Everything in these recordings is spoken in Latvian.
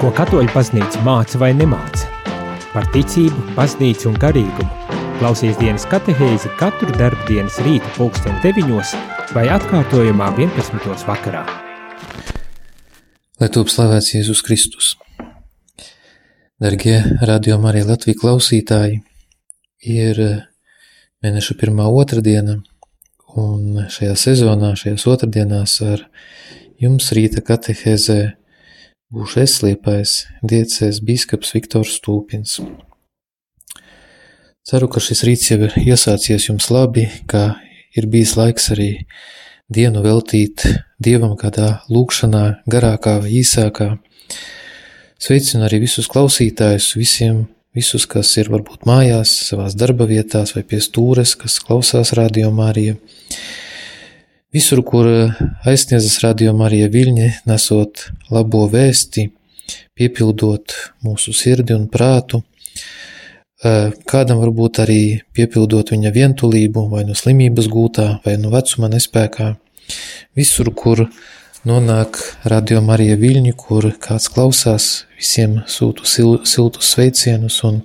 Ko katoļu paznīca māca vai nemāca? Par ticību, paznīcu un garīgumu. Klausies dienas katehēzi katru darbu dienas rīta pulksten 9 vai atkārtojumā 11. vakarā. Lai top slavēts Jēzus Kristus. Dargie radio Marija Latvija klausītāji, ir mēneša pirmā otrdiena, un šajā sezonā, šajās otrdienās ar jums rīta katehēzē būšu es liepais diecēs bīskaps Viktors Stūpins. Ceru, ka šis rīts jau ir iesācies jums labi, ka ir bijis laiks arī dienu veltīt Dievam kādā lūkšanā, garākā vai īsākā. Sveicinu arī visus klausītājus, visiem, visus, kas ir varbūt mājās, savās darba vietās vai pie stūres, kas klausās radio Mārija. Visur, kur aizsniedzas radio Marija Viļņi, nesot labo vēsti, piepildot mūsu sirdi un prātu, kādam varbūt arī piepildot viņa vientulību, vai no slimības gūtā, vai no vecuma nespēkā. Visur, kur nonāk radio Marija Viļņi, kur kāds klausās, visiem sūtu sil, siltus sveicienus un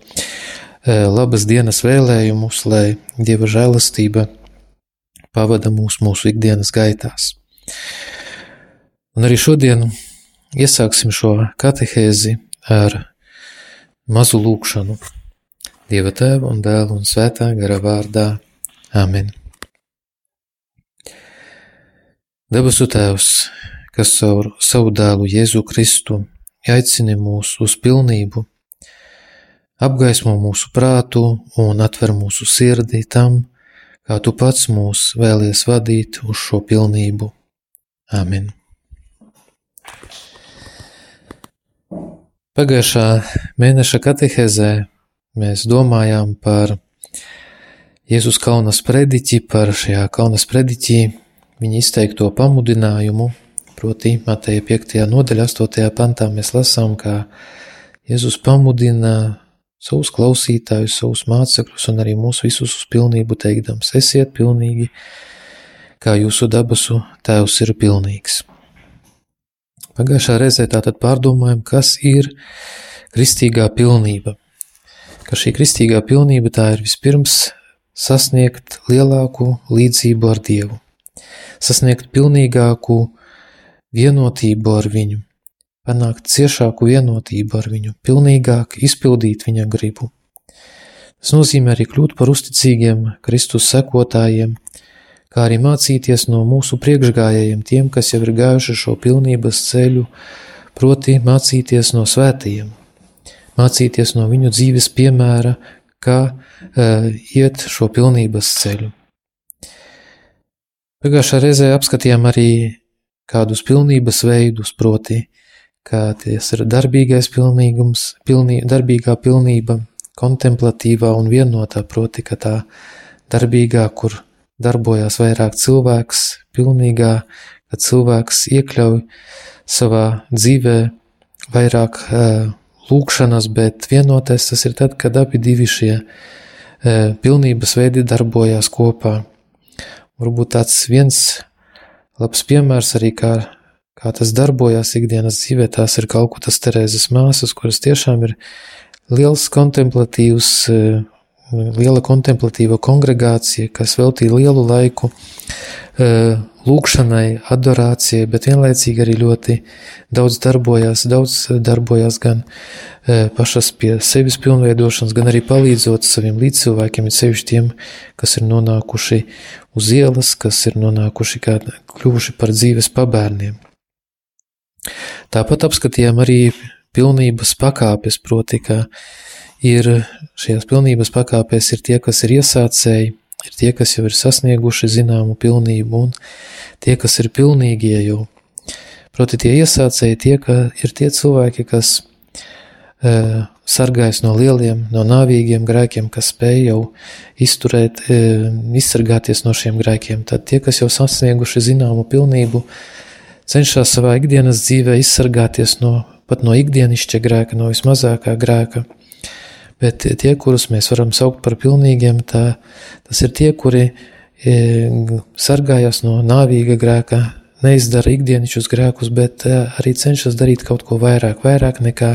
labas dienas vēlējumus, lai Dieva žēlastība pavada mūs mūsu ikdienas gaitās. Un arī šodien iesāksim šo katehēzi ar mazu lūkšanu. Dieva tēva un dēla un svētā gara vārdā. Amen. Debesu Tēvs, kas caur savu dēlu Jēzu Kristu aicini mūs uz pilnību, apgaismo mūsu prātu un atver mūsu sirdi tam, kā tu pats mūs vēlies vadīt uz šo pilnību. Amen. Pagājušā mēneša katehēzē mēs domājām par Jēzus Kaunas prediķi, par šajā Kaunas prediķī viņa izteikto pamudinājumu, proti Mateja 5. nodaļa 8. pantā mēs lasām, kā Jēzus pamudina savus klausītājus, savus mācekļus un arī mūs visus uz pilnību teikdams: Esiet pilnīgi, kā jūsu dabasu tēvs ir pilnīgs. Pagājušā reizē tātad pārdomājam, kas ir kristīgā pilnība. Ka šī kristīgā pilnība tā ir vispirms sasniegt lielāku līdzību ar Dievu, sasniegt pilnīgāku vienotību ar Viņu, panākt ciešāku vienotību ar viņu, pilnīgāk izpildīt viņa gribu. Tas nozīmē arī kļūt par uzticīgiem Kristus sekotājiem, kā arī mācīties no mūsu priekšgājējiem, tiem, kas jau ir gājuši šo pilnības ceļu, proti mācīties no svētajiem, mācīties no viņu dzīves piemēra, kā uh, iet šo pilnības ceļu. Pagājušā reizē apskatījām arī kādus pilnības veidus, proti, kā tas ir darbīgais pilnīgums, pilnī, darbīgā pilnība, kontemplatīvā un vienotā, proti, ka tā darbīgā, kur darbojās vairāk cilvēks, pilnīgā, kad cilvēks iekļauj savā dzīvē vairāk uh, lūkšanas, bet vienotais tas ir tad, kad abi divi šie uh, pilnības veidi darbojās kopā. Varbūt tāds viens labs piemērs arī kā kā tas darbojās ikdienas dzīvē, tās ir Kalkutas Terēzes māsas, kuras tiešām ir liels kontemplatīvs, eh, liela kontemplatīva kongregācija, kas veltīja lielu laiku eh, lūkšanai, adorācijai, bet vienlaicīgi arī ļoti daudz darbojās, daudz darbojās gan eh, pašas pie sevis pilnveidošanas, gan arī palīdzot saviem līdzcilvēkiem, ir sevišķi tiem, kas ir nonākuši uz ielas, kas ir nonākuši kā kļuvuši par dzīves pabērniem. Tāpat apskatījām arī pilnības pakāpes, proti, ka ir šajās pilnības pakāpēs ir tie, kas ir iesācēji, ir tie, kas jau ir sasnieguši zināmu pilnību, un tie, kas ir pilnīgie jau. Proti, tie iesācēji tie, ka ir tie cilvēki, kas e, sargājas no lieliem, no nāvīgiem grēkiem, kas spēj jau izturēt, e, izsargāties no šiem grēkiem. Tad tie, kas jau sasnieguši zināmu pilnību, cenšas savā ikdienas dzīvē izsargāties no pat no ikdienišķa grēka, no vismazākā grēka. Bet tie, kurus mēs varam saukt par pilnīgiem, tā, tas ir tie, kuri e, sargājas no nāvīga grēka, neizdara ikdienišķus grēkus, bet arī cenšas darīt kaut ko vairāk, vairāk nekā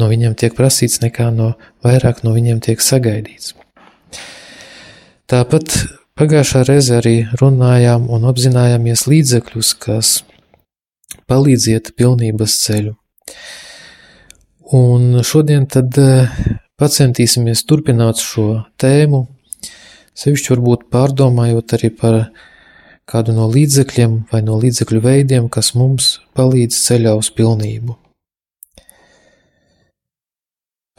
no viņiem tiek prasīts, nekā no vairāk no viņiem tiek sagaidīts. Tāpat pagājušā reize arī runājām un apzinājāmies līdzekļus, kas palīdziet pilnības ceļu. Un šodien tad pacentīsimies turpināt šo tēmu, sevišķi varbūt pārdomājot arī par kādu no līdzekļiem vai no līdzekļu veidiem, kas mums palīdz ceļā uz pilnību.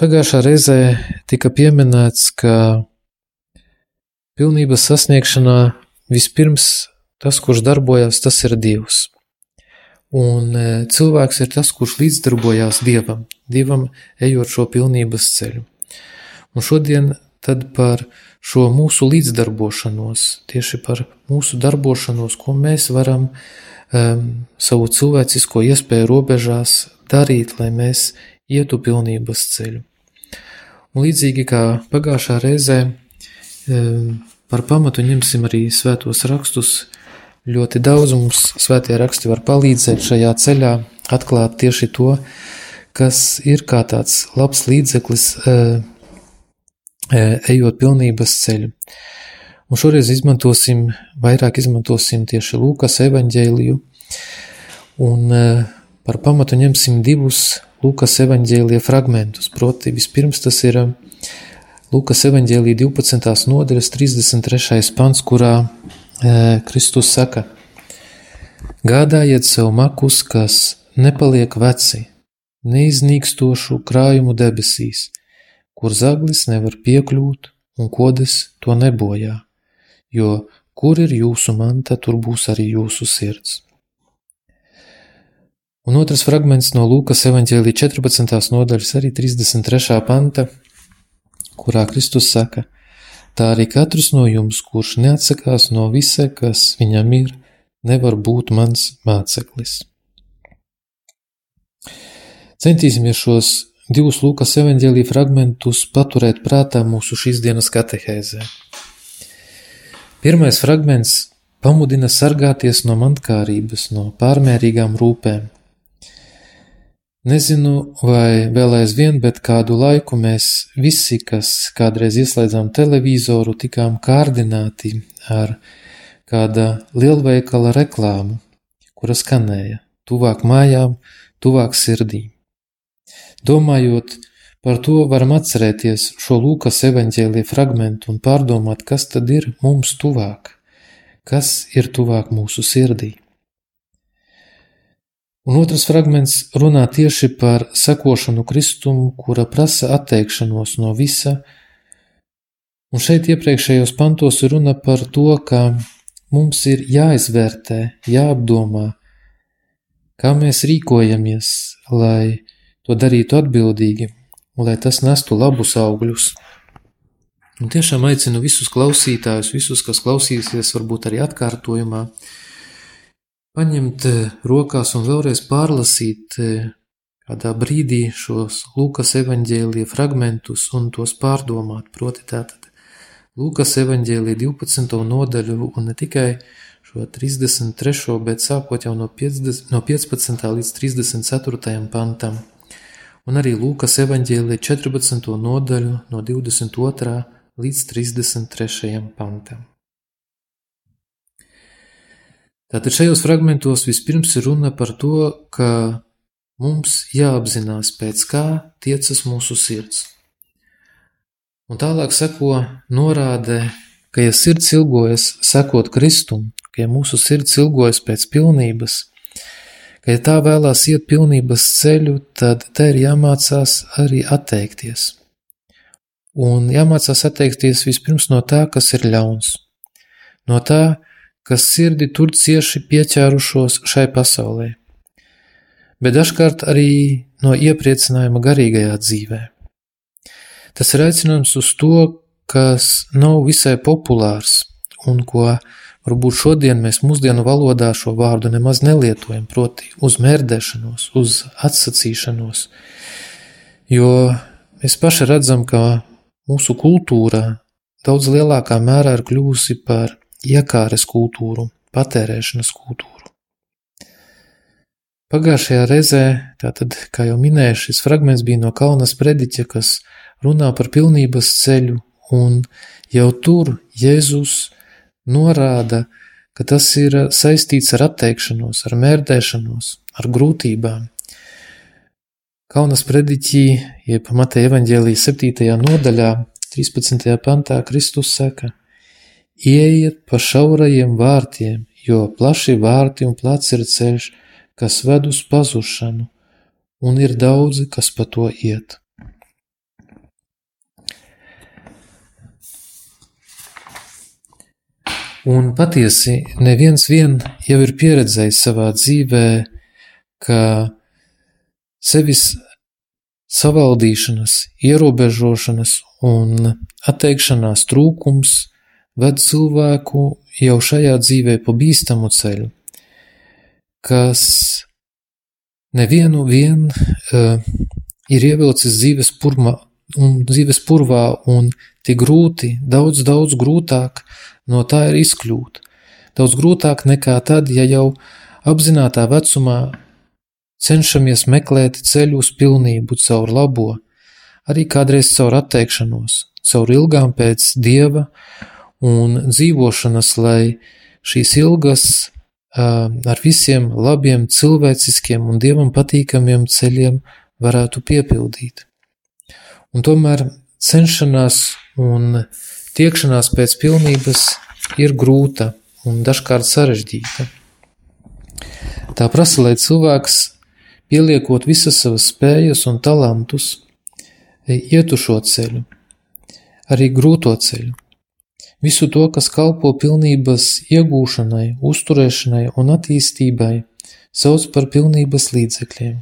Pagājušā reizē tika pieminēts, ka pilnības sasniegšanā vispirms tas, kurš darbojas, tas ir Dievs. Un e, cilvēks ir tas, kurš līdzdarbojās Dievam, Dievam ejot šo pilnības ceļu. Un šodien tad par šo mūsu līdzdarbošanos, tieši par mūsu darbošanos, ko mēs varam um, savu cilvēcisko iespēju robežās darīt, lai mēs ietu pilnības ceļu. Un līdzīgi kā pagājušā reizē um, par pamatu ņemsim arī svētos rakstus, Ļoti daudz mums svētie raksti var palīdzēt šajā ceļā, atklāt tieši to, kas ir kā tāds labs līdzeklis, ejot pilnības ceļu. Un šoreiz izmantosim, vairāk izmantosim tieši Lūkas evaņģēliju, un par pamatu ņemsim divus Lūkas evaņģēlija fragmentus. Proti, vispirms tas ir Lūkas evaņģēlija 12. nodaļas 33. pants, kurā Kristus saka: Gādājiet sev makus, kas nepaliek veci, neiznīkstošu krājumu debesīs, kur zaglis nevar piekļūt un kodes to nebojā, jo kur ir jūsu manta, tur būs arī jūsu sirds. Un otrs fragments no Lūkas evaņģēlī 14. nodaļas, arī 33. panta, kurā Kristus saka – Tā arī katrs no jums, kurš neatsakās no visa, kas viņam ir, nevar būt mans māceklis. Centīsimies šos divus Lūkas evaņģēlī fragmentus paturēt prātā mūsu šīs dienas katehēzē. Pirmais fragments pamudina sargāties no mantkārības, no pārmērīgām rūpēm – Nezinu, vai vēl aizvien, bet kādu laiku mēs visi, kas kādreiz ieslēdzām televizoru, tikām kārdināti ar kāda lielveikala reklāmu, kura skanēja tuvāk mājām, tuvāk sirdīm. Domājot par to, varam atcerēties šo Lūkas evaņģēlīja fragmentu un pārdomāt, kas tad ir mums tuvāk, kas ir tuvāk mūsu sirdī. Un otrs fragments runā tieši par sekošanu Kristumu, kura prasa atteikšanos no visa. Un šeit iepriekšējos pantos ir runa par to, ka mums ir jāizvērtē, jāapdomā, kā mēs rīkojamies, lai to darītu atbildīgi, un lai tas nestu labus augļus. Un tiešām aicinu visus klausītājus, visus, kas klausīsies, varbūt arī atkārtojumā, paņemt eh, rokās un vēlreiz pārlasīt eh, kādā brīdī šos Lūkas evaņģēlīja fragmentus un tos pārdomāt. Proti tātad Lūkas evaņģēlīja 12. nodaļu un ne tikai šo 33. bet sākot jau no, 50, no 15. līdz 34. pantam. Un arī Lūkas evaņģēlīja 14. nodaļu no 22. līdz 33. pantam. Tātad šajos fragmentos vispirms ir runa par to, ka mums jāapzinās, pēc kā tiecas mūsu sirds. Un tālāk seko norāde, ka ja sirds ilgojas sekot Kristum, ka ja mūsu sirds ilgojas pēc pilnības, ka ja tā vēlās iet pilnības ceļu, tad te ir jāmācās arī atteikties. Un jāmācās atteikties vispirms no tā, kas ir ļauns, no tā, kas sirdi tur cieši pieķērušos šai pasaulē, bet dažkārt arī no iepriecinājuma garīgajā dzīvē. Tas ir aicinājums uz to, kas nav visai populārs un ko varbūt šodien mēs mūsdienu valodā šo vārdu nemaz nelietojam, proti uz mērdēšanos, uz atsacīšanos, jo mēs paši redzam, ka mūsu kultūra daudz lielākā mērā ir kļuvusi par iekāres kultūru, patērēšanas kultūru. Pagājušajā reizē, tātad, kā jau minēju, šis fragments bija no Kalnas prediķa, kas runā par pilnības ceļu, un jau tur Jēzus norāda, ka tas ir saistīts ar atteikšanos, ar mērdēšanos, ar grūtībām. Kaunas prediķī, jeb Mateja evaņģēlijas 7. nodaļā, 13. pantā Kristus saka: Ieiet pa šaurajiem vārtiem, jo plaši vārti un plats ir ceļš, kas ved uz pazušanu, un ir daudzi, kas pa to iet. Un patiesi neviens vien jau ir pieredzējis savā dzīvē, ka sevis savaldīšanas, ierobežošanas un atteikšanās trūkums ved cilvēku jau šajā dzīvē pa bīstamu ceļu kas nevienu vien uh, ir ievilcis dzīves, purma, un, dzīves purvā un tik grūti, daudz, daudz grūtāk no tā ir izkļūt. Daudz grūtāk nekā tad, ja jau apzinātā vecumā cenšamies meklēt ceļu uz pilnību caur labo, arī kādreiz caur atteikšanos, caur ilgām pēc dieva un dzīvošanas, lai šīs ilgas ar visiem labiem, cilvēciskiem un dievam patīkamiem ceļiem varētu piepildīt. Un tomēr cenšanās un tiekšanās pēc pilnības ir grūta un dažkārt sarežģīta. Tā prasa, lai cilvēks, pieliekot visas savas spējas un talantus, ietu šo ceļu, arī grūto ceļu, Visu to, kas kalpo pilnības iegūšanai, uzturēšanai un attīstībai, sauc par pilnības līdzekļiem.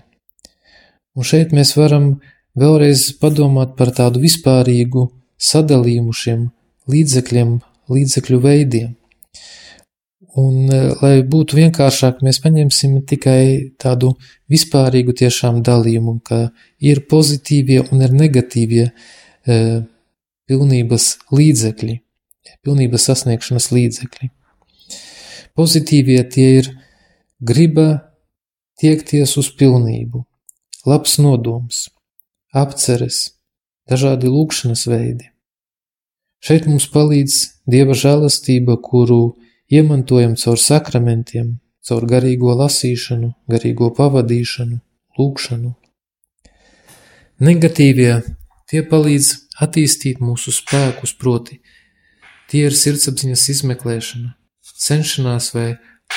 Un šeit mēs varam vēlreiz padomāt par tādu vispārīgu sadalījumu šiem līdzekļiem, līdzekļu veidiem. Un, e, lai būtu vienkāršāk, mēs paņemsim tikai tādu vispārīgu tiešām dalījumu, ka ir pozitīvie un ir negatīvie e, pilnības līdzekļi pilnības sasniegšanas līdzekļi. Pozitīvie tie ir griba tiekties uz pilnību, labs nodoms, apceres, dažādi lūkšanas veidi. Šeit mums palīdz Dieva žēlastība, kuru iemantojam caur sakramentiem, caur garīgo lasīšanu, garīgo pavadīšanu, lūkšanu. Negatīvie tie palīdz attīstīt mūsu spēkus, proti, Tie ir sirdsapziņas izmeklēšana, cenšanās vai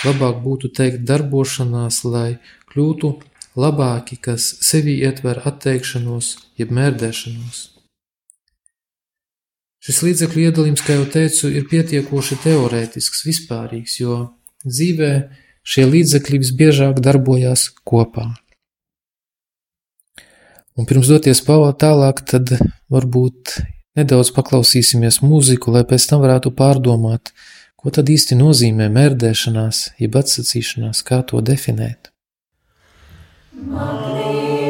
labāk būtu teikt darbošanās, lai kļūtu labāki, kas sevī ietver atteikšanos, jeb mērdēšanos. Šis līdzekļu iedalījums, kā jau teicu, ir pietiekoši teorētisks, vispārīgs, jo dzīvē šie līdzekļi visbiežāk darbojās kopā. Un pirms doties tālāk, tad varbūt Nedaudz paklausīsimies mūziku, lai pēc tam varētu pārdomāt, ko tad īsti nozīmē mērdēšanās, jeb atsacīšanās, kā to definēt. Magnīti.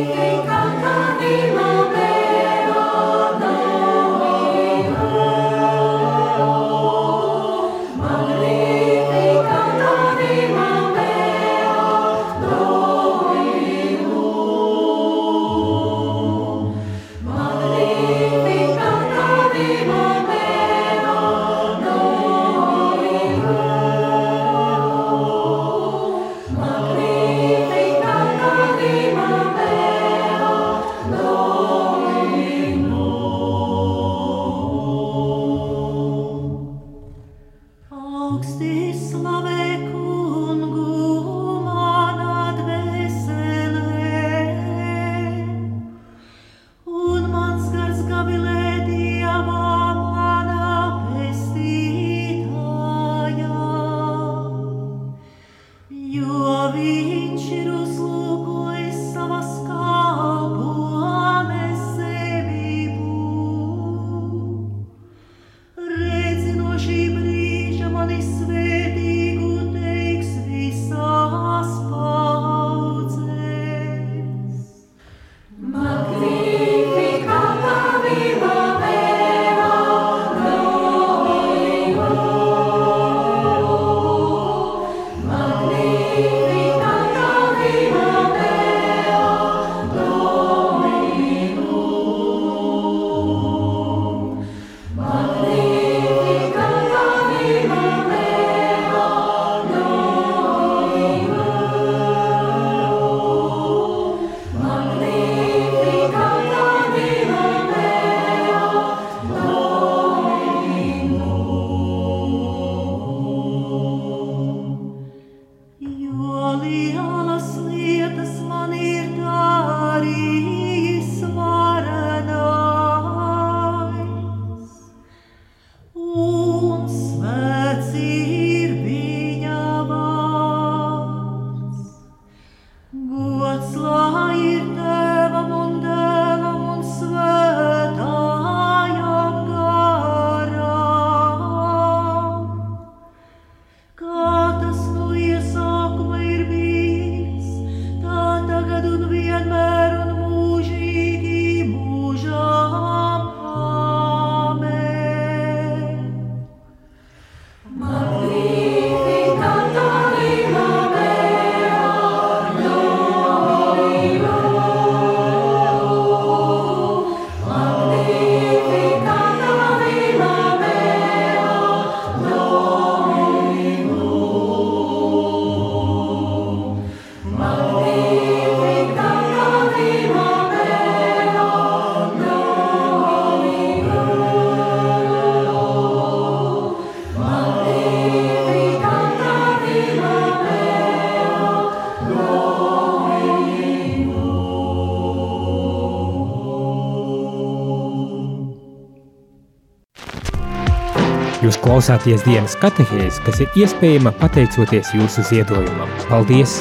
Klausāties dienas katehēs, kas ir iespējama pateicoties jūsu ziedojumam. Paldies!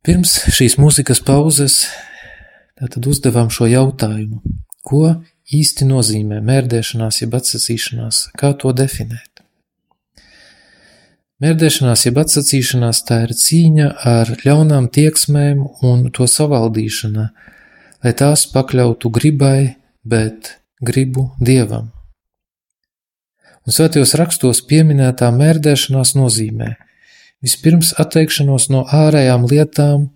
Pirms šīs mūzikas pauzes tātad uzdevām šo jautājumu. Ko īsti nozīmē mērdēšanās jeb atsacīšanās? Kā to definēt? Mērdēšanās jeb atsacīšanās tā ir cīņa ar ļaunām tieksmēm un to savaldīšana, lai tās pakļautu gribai, bet gribu dievam. Un svētajos rakstos pieminētā mērdēšanās nozīmē vispirms atteikšanos no ārējām lietām,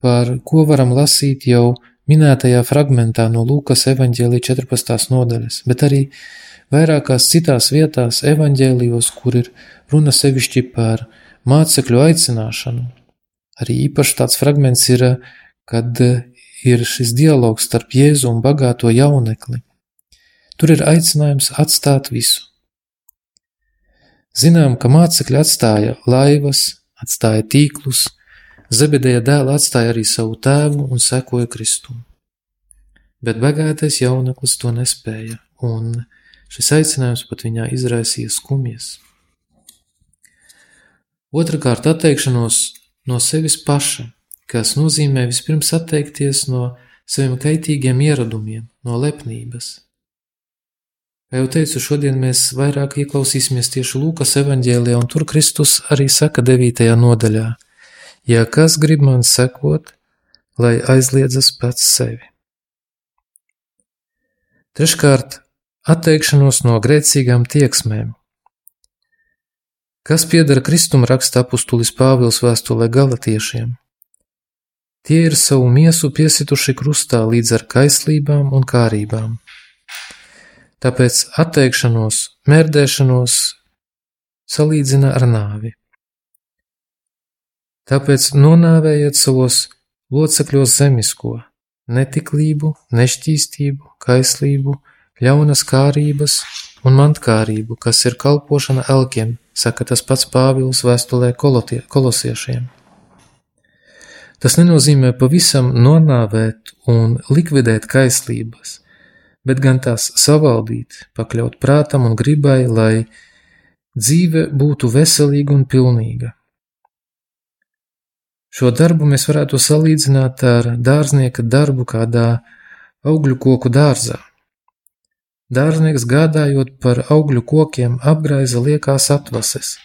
par ko varam lasīt jau minētajā fragmentā no Lūkas evaņģēlī 14. nodaļas, bet arī vairākās citās vietās evaņģēlijos, kur ir runa sevišķi par mācekļu aicināšanu. Arī īpaši tāds fragments ir, kad ir šis dialogs starp Jēzu un bagāto jaunekli. Tur ir aicinājums atstāt visu. Zinām, ka mācekļi atstāja laivas, atstāja tīklus, Zebedeja dēla atstāja arī savu tēvu un sekoja Kristum. Bet bagātais jauneklis to nespēja, un šis aicinājums pat viņā izraisīja skumjas. Otrakārt, atteikšanos no sevis paša, kas nozīmē vispirms atteikties no saviem kaitīgiem ieradumiem, no lepnības, Kā jau teicu, šodien mēs vairāk ieklausīsimies tieši Lūkas evanģēlijā, un tur Kristus arī saka 9. nodaļā: Ja kas grib man sekot, lai aizliedzas pats sevi. Treškārt, atteikšanos no grēcīgām tieksmēm. Kas piedara Kristum raksta apustulis Pāvils vēstulē galatiešiem? Tie ir savu miesu piesituši krustā līdz ar kaislībām un kārībām Tāpēc atteikšanos, mērdēšanos salīdzina ar nāvi. Tāpēc nonāvējiet savos locekļos zemisko, netiklību, nešķīstību, kaislību, ļaunas kārības un mantkārību, kas ir kalpošana elkiem, saka tas pats Pāvils vēstulē kolosiešiem. Tas nenozīmē pavisam nonāvēt un likvidēt kaislības, bet gan tās savaldīt, pakļaut prātam un gribai, lai dzīve būtu veselīga un pilnīga. Šo darbu mēs varētu salīdzināt ar dārznieka darbu kādā augļu koku dārzā. Dārznieks gādājot par augļu kokiem apgraiza liekās atvases,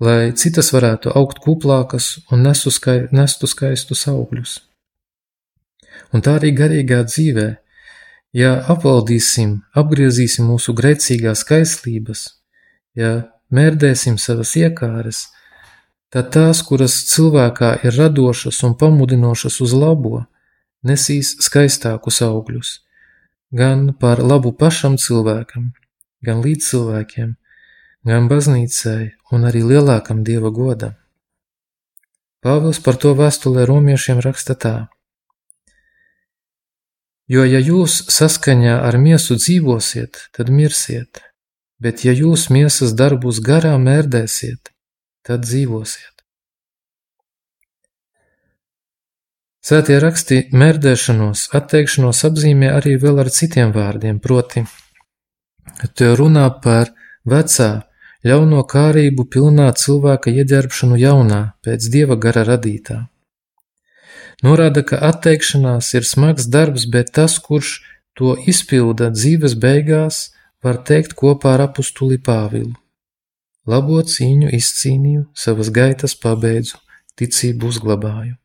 lai citas varētu augt kuplākas un nestu skaistus augļus. Un tā arī garīgā dzīvē Ja apvaldīsim, apgriezīsim mūsu grēcīgās kaislības, ja mērdēsim savas iekāres, tad tās, kuras cilvēkā ir radošas un pamudinošas uz labo, nesīs skaistākus augļus, gan par labu pašam cilvēkam, gan līdz cilvēkiem, gan baznīcai un arī lielākam dieva godam. Pāvils par to vēstulē romiešiem raksta tā: Jo, ja jūs saskaņā ar miesu dzīvosiet, tad mirsiet, bet ja jūs miesas darbus garā mērdēsiet, tad dzīvosiet. Svētie raksti mērdēšanos, atteikšanos apzīmē arī vēl ar citiem vārdiem, proti, te runā par vecā, ļauno kārību pilnā cilvēka ieģērbšanu jaunā, pēc dieva gara radītā. Norāda, ka atteikšanās ir smags darbs, bet tas, kurš to izpilda dzīves beigās, var teikt kopā ar apustuli Pāvilu. Labo cīņu izcīnīju, savas gaitas pabeidzu, ticību uzglabāju.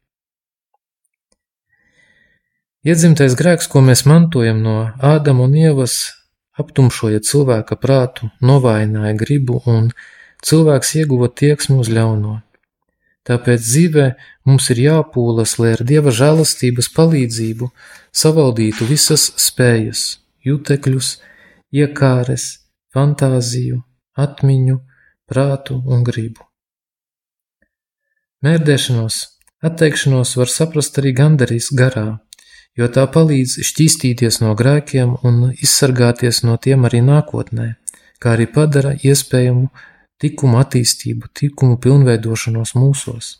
Iedzimtais grēks, ko mēs mantojam no Ādama un Ievas, aptumšoja cilvēka prātu, novājināja gribu un cilvēks ieguva tieksmi uz ļauno. Tāpēc dzīvē mums ir jāpūlas, lai ar Dieva žēlastības palīdzību savaldītu visas spējas, jutekļus, iekāres, fantāziju, atmiņu, prātu un gribu. Mērdēšanos, atteikšanos var saprast arī gandarīs garā, jo tā palīdz šķīstīties no grēkiem un izsargāties no tiem arī nākotnē, kā arī padara iespējamu tikumu attīstību, tikumu pilnveidošanos mūsos.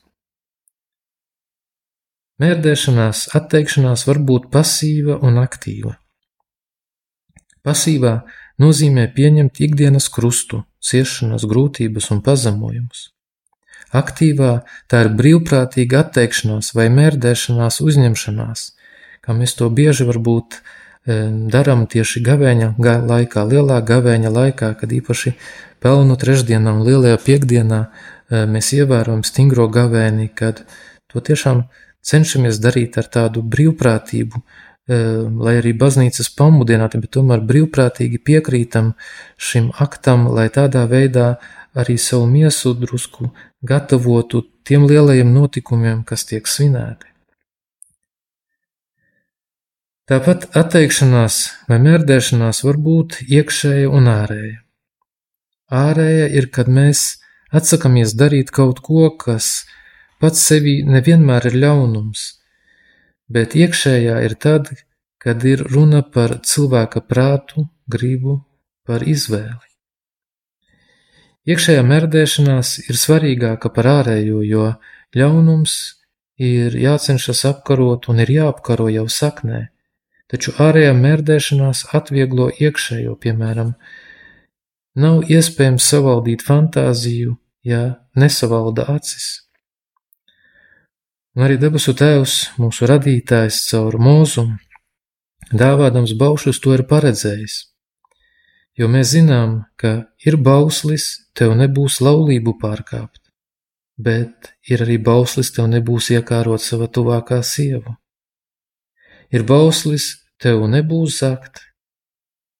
Mērdēšanās, atteikšanās var būt pasīva un aktīva. Pasīvā nozīmē pieņemt ikdienas krustu, ciešanas, grūtības un pazemojumus. Aktīvā tā ir brīvprātīga atteikšanās vai mērdēšanās uzņemšanās, kā mēs to bieži varbūt darām tieši gavēņa laikā, lielā gavēņa laikā, kad īpaši pelnu trešdienā un lielajā piekdienā mēs ievērojam stingro gavēni, kad to tiešām cenšamies darīt ar tādu brīvprātību, lai arī baznīcas pamudināti, bet tomēr brīvprātīgi piekrītam šim aktam, lai tādā veidā arī savu miesu drusku gatavotu tiem lielajiem notikumiem, kas tiek svinēti. Tāpat atteikšanās vai mērdēšanās var būt iekšēja un ārēja. Ārēja ir, kad mēs atsakāmies darīt kaut ko, kas pats sevi nevienmēr ir ļaunums, bet iekšējā ir tad, kad ir runa par cilvēka prātu, gribu, par izvēli. Iekšējā mērdēšanās ir svarīgāka par ārējo, jo ļaunums ir jācenšas apkarot un ir jāapkaro jau saknē taču ārējā mērdēšanās atvieglo iekšējo, piemēram, nav iespējams savaldīt fantāziju, ja nesavalda acis. Un arī debesu Tēvs, mūsu radītājs caur mūzumu, dāvādams baušus to ir paredzējis. Jo mēs zinām, ka ir bauslis, tev nebūs laulību pārkāpt, bet ir arī bauslis, tev nebūs iekārot sava tuvākā sieva. Ir bauslis, tev nebūs zakt,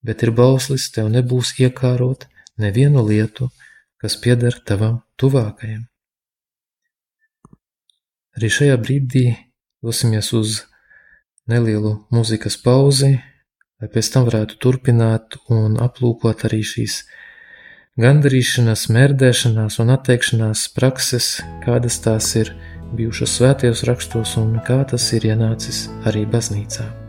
bet ir bauslis, tev nebūs iekārot nevienu lietu, kas pieder tavam tuvākajam. Arī šajā brīdī dosimies uz nelielu mūzikas pauzi, lai pēc tam varētu turpināt un aplūkot arī šīs gandarīšanās, mērdēšanās un atteikšanās prakses, kādas tās ir bijušas svētajos rakstos un kā tas ir ienācis arī baznīcā.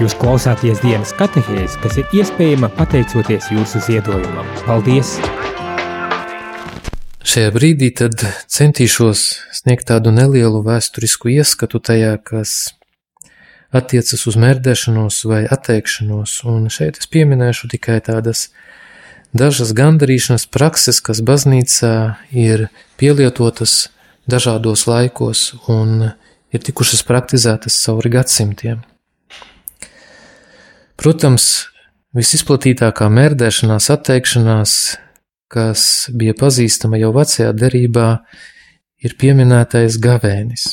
Jūs klausāties dienas katehēs, kas ir iespējama pateicoties jūsu ziedojumam. Paldies! Šajā brīdī tad centīšos sniegt tādu nelielu vēsturisku ieskatu tajā, kas attiecas uz mērdēšanos vai atteikšanos, un šeit es pieminēšu tikai tādas dažas gandarīšanas prakses, kas baznīcā ir pielietotas dažādos laikos un ir tikušas praktizētas cauri gadsimtiem. Protams, visizplatītākā mērdēšanās, atteikšanās, kas bija pazīstama jau vecajā derībā, ir pieminētais gavēnis.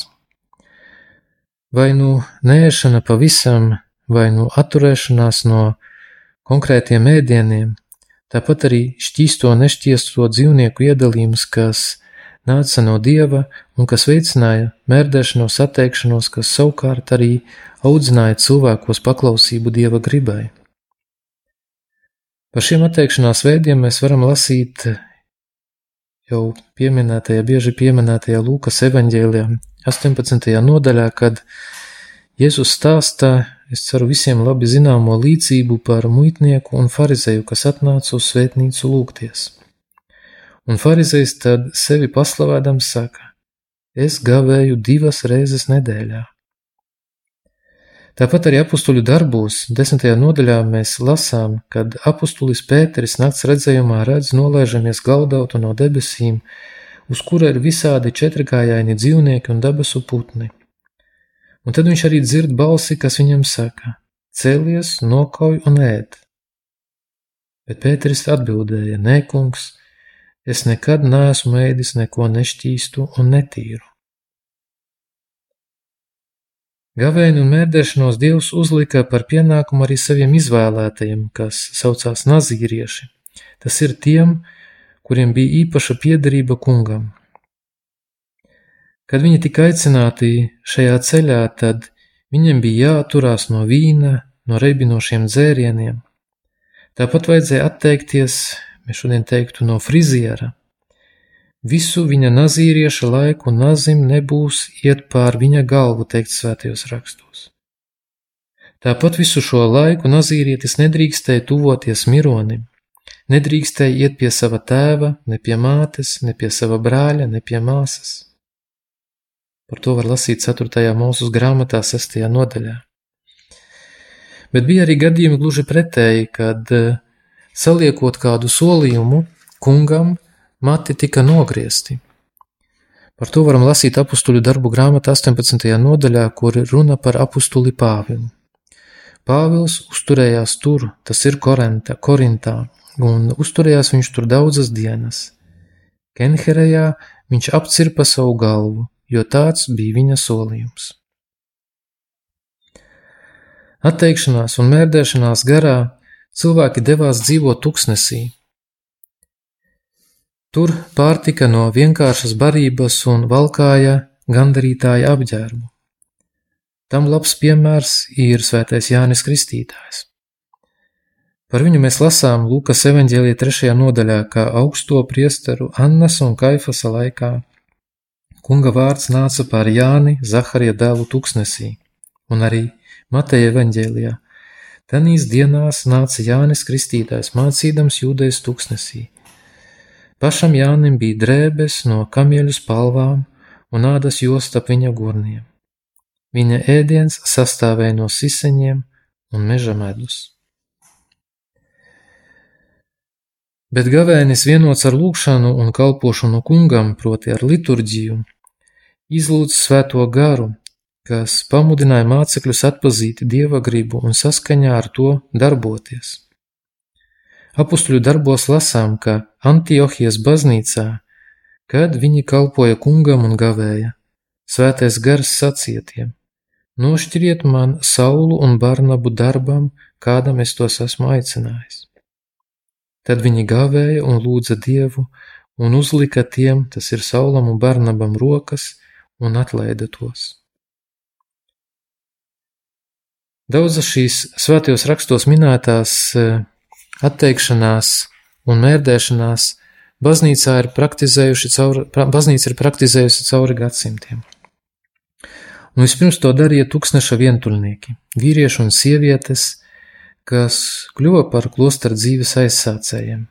Vai nu nēšana pavisam, vai nu atturēšanās no konkrētiem ēdieniem, tāpat arī šķīsto nešķiesto dzīvnieku iedalījums, kas nāca no dieva un kas veicināja mērdēšanos, atteikšanos, kas savukārt arī audzināja cilvēkos paklausību dieva gribai. Par šiem atteikšanās veidiem mēs varam lasīt jau pieminētajā, bieži pieminētajā Lūkas evaņģēlijā, 18. nodaļā, kad Jēzus stāsta, es ceru, visiem labi zināmo līdzību par muitnieku un farizeju, kas atnāca uz svētnīcu lūgties. Un farizejs tad sevi paslavēdams saka: Es gavēju divas reizes nedēļā. Tāpat arī apstuļu darbos, desmitajā nodaļā, mēs lasām, kad apstulis Pēteris nakts redzējumā redz nolaižamies gaudautu no debesīm, uz kura ir visādi četrkājaini dzīvnieki un debesu putni. Un tad viņš arī dzird balsi, kas viņam saka: Cēlies, nokauj un ēd. Bet Pēteris atbildēja: Nē, kungs, es nekad neesmu ēdis neko nešķīstu un netīru. Gavēni un mērdēšanos Dievs uzlika par pienākumu arī saviem izvēlētajiem, kas saucās nazīrieši. Tas ir tiem, kuriem bija īpaša piederība kungam. Kad viņi tika aicināti šajā ceļā, tad viņiem bija jāturās no vīna, no reibinošiem dzērieniem. Tāpat vajadzēja atteikties, mēs šodien teiktu, no friziera, Visu viņa nazīrieša laiku nazim nebūs iet pār viņa galvu, teikt svētajos rakstos. Tāpat visu šo laiku nazīrietis nedrīkstēja tuvoties mironim, nedrīkstēja iet pie sava tēva, ne pie mātes, ne pie sava brāļa, ne pie māsas. Par to var lasīt 4. mūzes grāmatā, 6. nodaļā. Bet bija arī gadījumi gluži pretēji, kad saliekot kādu solījumu kungam, mati tika nogriezti. Par to varam lasīt apakstuļu darbu grāmatā 18. nodaļā, kur runa par apakstuli Pāvilu. Pāvils uzturējās tur, tas ir Korenta, Korintā, un uzturējās viņš tur daudzas dienas. Kenherejā viņš apcirpa savu galvu, jo tāds bija viņa solījums. Atteikšanās un mērdēšanās garā cilvēki devās dzīvot tuksnesī. Tur pārtika no vienkāršas barības un valkāja gandarītāja apģērbu. Tam labs piemērs ir svētais Jānis Kristītājs. Par viņu mēs lasām Lūkas evanģēlija trešajā nodaļā, kā augsto priesteru Annas un Kaifasa laikā. Kunga vārds nāca pār Jāni Zaharija dēlu tuksnesī, un arī Mateja evanģēlijā. Tanīs dienās nāca Jānis Kristītājs mācīdams jūdejas tuksnesī. Pašam Jānim bija drēbes no kamieļu spalvām un ādas josta ap viņa gurniem. Viņa ēdiens sastāvēja no siseņiem un meža medus. Bet gavēnis vienots ar lūgšanu un kalpošanu kungam, proti ar liturģiju, izlūdz svēto garu, kas pamudināja mācekļus atpazīt dieva gribu un saskaņā ar to darboties. Apustuļu darbos lasām, ka Antiohijas baznīcā, kad viņi kalpoja kungam un gavēja, svētais gars sacietiem: Nošķiriet man Saulu un Barnabu darbam, kādam es tos esmu aicinājis. Tad viņi gavēja un lūdza Dievu un uzlika tiem, tas ir Saulam un Barnabam, rokas un atlaida tos. Daudzas šīs svētajos rakstos minētās e, atteikšanās un mērdēšanās baznīcā ir praktizējuši cauri, baznīca ir praktizējusi cauri gadsimtiem. Un vispirms to darīja tūkstneša vientuļnieki, vīrieši un sievietes, kas kļuva par klostra dzīves aizsācējiem.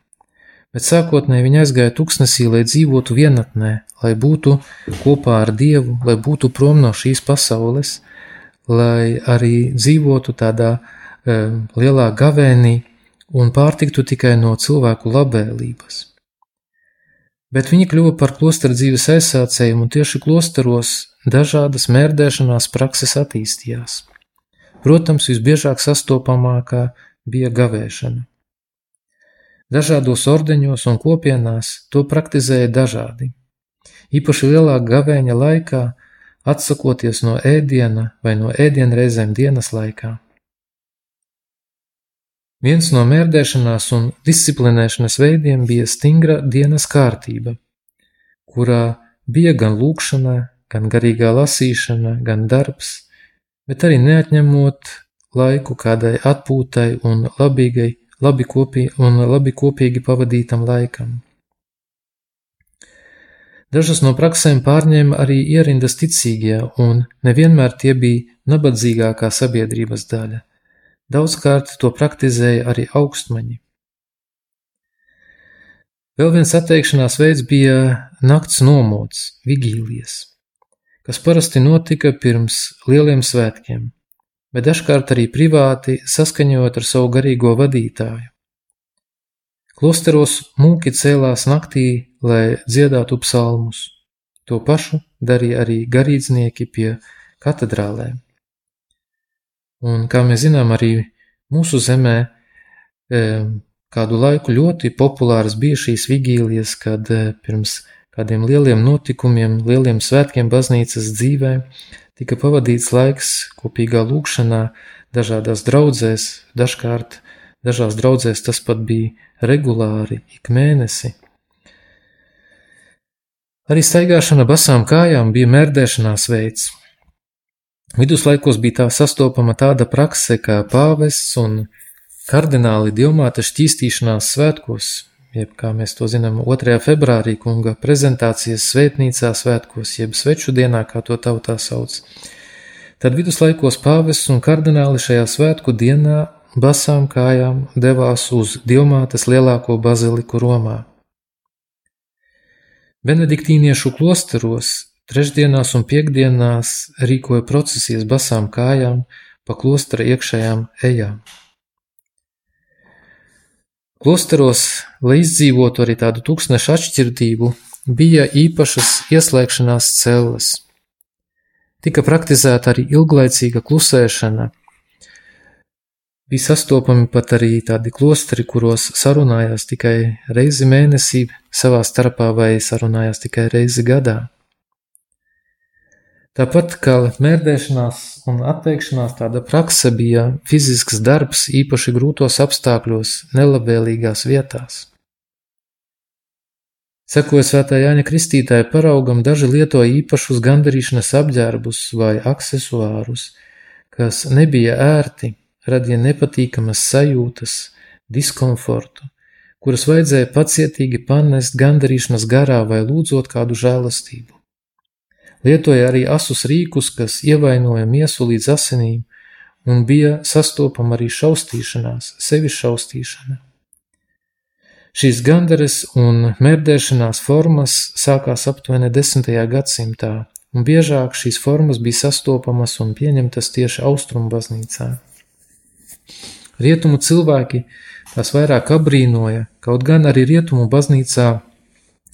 Bet sākotnēji viņi aizgāja tūkstnesī, lai dzīvotu vienatnē, lai būtu kopā ar Dievu, lai būtu prom no šīs pasaules, lai arī dzīvotu tādā um, lielā gavēnī un pārtiktu tikai no cilvēku labvēlības. Bet viņi kļuva par klostra dzīves aizsācējiem, un tieši klosteros dažādas mērdēšanās prakses attīstījās. Protams, visbiežāk sastopamākā bija gavēšana. Dažādos ordeņos un kopienās to praktizēja dažādi. Īpaši lielā gavēņa laikā atsakoties no ēdiena vai no ēdienreizēm dienas laikā. Viens no mērdēšanās un disciplinēšanas veidiem bija stingra dienas kārtība, kurā bija gan lūkšana, gan garīgā lasīšana, gan darbs, bet arī neatņemot laiku kādai atpūtai un labīgai, labi kopī, un labi kopīgi pavadītam laikam. Dažas no praksēm pārņēma arī ierindas ticīgie, un nevienmēr tie bija nabadzīgākā sabiedrības daļa. Daudzkārt to praktizēja arī augstmaņi. Vēl viens atteikšanās veids bija nakts nomods, vigīlijas, kas parasti notika pirms lieliem svētkiem, bet dažkārt arī privāti saskaņot ar savu garīgo vadītāju. Klosteros mūki cēlās naktī, lai dziedātu psalmus. To pašu darīja arī garīdznieki pie katedrālēm. Un, kā mēs zinām, arī mūsu zemē e, kādu laiku ļoti populāras bija šīs vigīlijas, kad e, pirms kādiem lieliem notikumiem, lieliem svētkiem baznīcas dzīvē tika pavadīts laiks kopīgā lūkšanā, dažādās draudzēs, dažkārt Dažās draudzēs tas pat bija regulāri, ik mēnesi. Arī staigāšana basām kājām bija mērdēšanās veids. Viduslaikos bija tā sastopama tāda prakse kā pāvests un kardināli diamāta šķīstīšanās svētkos, jeb kā mēs to zinām, 2. februārī kunga prezentācijas svētnīcā svētkos, jeb sveču dienā, kā to tautā sauc. Tad viduslaikos pāvests un kardināli šajā svētku dienā basām kājām devās uz Dilmātes lielāko baziliku Romā. Benediktīniešu klosteros trešdienās un piekdienās rīkoja procesijas basām kājām pa klostra iekšējām ejām. Klosteros, lai izdzīvotu arī tādu tūkstnešu atšķirtību, bija īpašas ieslēgšanās celles. Tika praktizēta arī ilglaicīga klusēšana – Bija sastopami pat arī tādi klosteri, kuros sarunājās tikai reizi mēnesī savā starpā vai sarunājās tikai reizi gadā. Tāpat kā mērdēšanās un atteikšanās, tāda prakse bija fizisks darbs īpaši grūtos apstākļos, nelabvēlīgās vietās. Sekoja svētā Jāņa Kristītāja paraugam, daži lietoja īpašus gandarīšanas apģērbus vai aksesuārus, kas nebija ērti, radīja nepatīkamas sajūtas, diskomfortu, kuras vajadzēja pacietīgi panest gandarīšanas garā vai lūdzot kādu žēlastību. Lietoja arī asus rīkus, kas ievainoja miesu līdz asinīm, un bija sastopama arī šaustīšanās, sevis šaustīšana. Šīs gandaras un mērdēšanās formas sākās aptuveni 10. gadsimtā, un biežāk šīs formas bija sastopamas un pieņemtas tieši austrumu baznīcā. Rietumu cilvēki tās vairāk abrīnoja, kaut gan arī rietumu baznīcā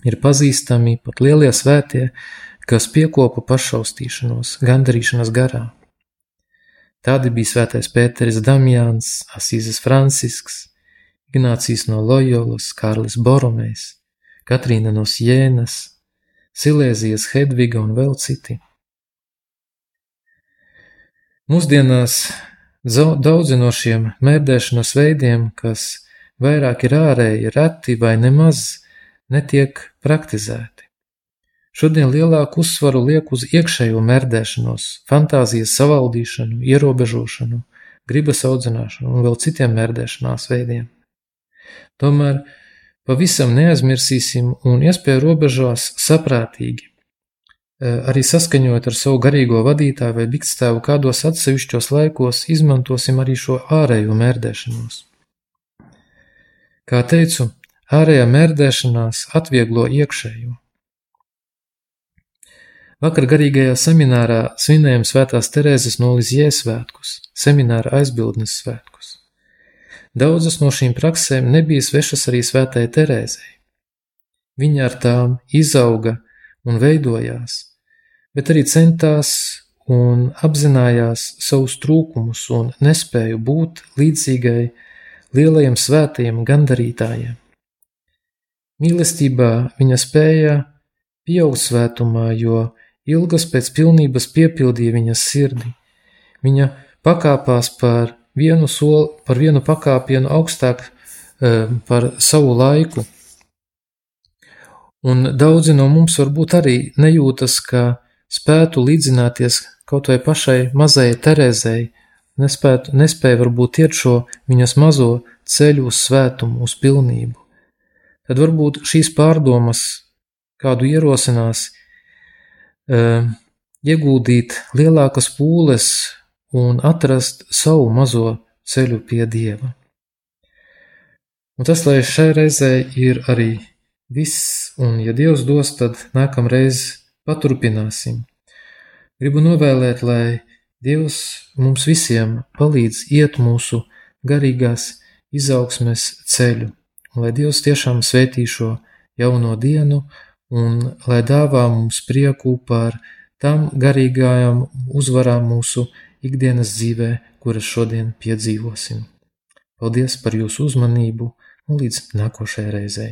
ir pazīstami pat lielie svētie, kas piekopa pašaustīšanos, gandarīšanas garā. Tādi bija svētais Pēteris Damjāns, Asīzes Francisks, Ignācijas no Lojolas, Kārlis Boromējs, Katrīna no Sjēnas, Silēzijas Hedviga un vēl citi. Mūsdienās daudzi no šiem mērdēšanas veidiem, kas vairāk ir ārēji, reti vai nemaz netiek praktizēti. Šodien lielāku uzsvaru liek uz iekšējo mērdēšanos, fantāzijas savaldīšanu, ierobežošanu, gribas audzināšanu un vēl citiem mērdēšanās veidiem. Tomēr pavisam neaizmirsīsim un iespēju robežās saprātīgi, arī saskaņot ar savu garīgo vadītāju vai bikstēvu kādos atsevišķos laikos izmantosim arī šo ārējo mērdēšanos. Kā teicu, ārējā mērdēšanās atvieglo iekšējo. Vakar garīgajā seminārā svinējām Svētās Terēzes no Lizjē svētkus, semināra aizbildnes svētkus. Daudzas no šīm praksēm nebija svešas arī Svētajai Terēzei. Viņa ar tām izauga un veidojās, bet arī centās un apzinājās savus trūkumus un nespēju būt līdzīgai lielajiem svētajiem gandarītājiem. Mīlestībā viņa spēja pieaugt svētumā, jo Ilgas pēc pilnības piepildīja viņas sirdi. Viņa pakāpās par vienu, soli, par vienu pakāpienu augstāk e, par savu laiku. Un daudzi no mums varbūt arī nejūtas, ka spētu līdzināties kaut vai pašai mazajai Terēzei, nespētu, nespēja varbūt iet šo viņas mazo ceļu uz svētumu, uz pilnību. Tad varbūt šīs pārdomas kādu ierosinās, ieguldīt lielākas pūles un atrast savu mazo ceļu pie Dieva. Un tas, lai šai reizē ir arī viss, un ja Dievs dos, tad nākamreiz paturpināsim. Gribu novēlēt, lai Dievs mums visiem palīdz iet mūsu garīgās izaugsmes ceļu, un lai Dievs tiešām svētī šo jauno dienu un lai dāvā mums prieku par tām garīgajām uzvarām mūsu ikdienas dzīvē, kuras šodien piedzīvosim. Paldies par jūsu uzmanību un līdz nākošajai reizei.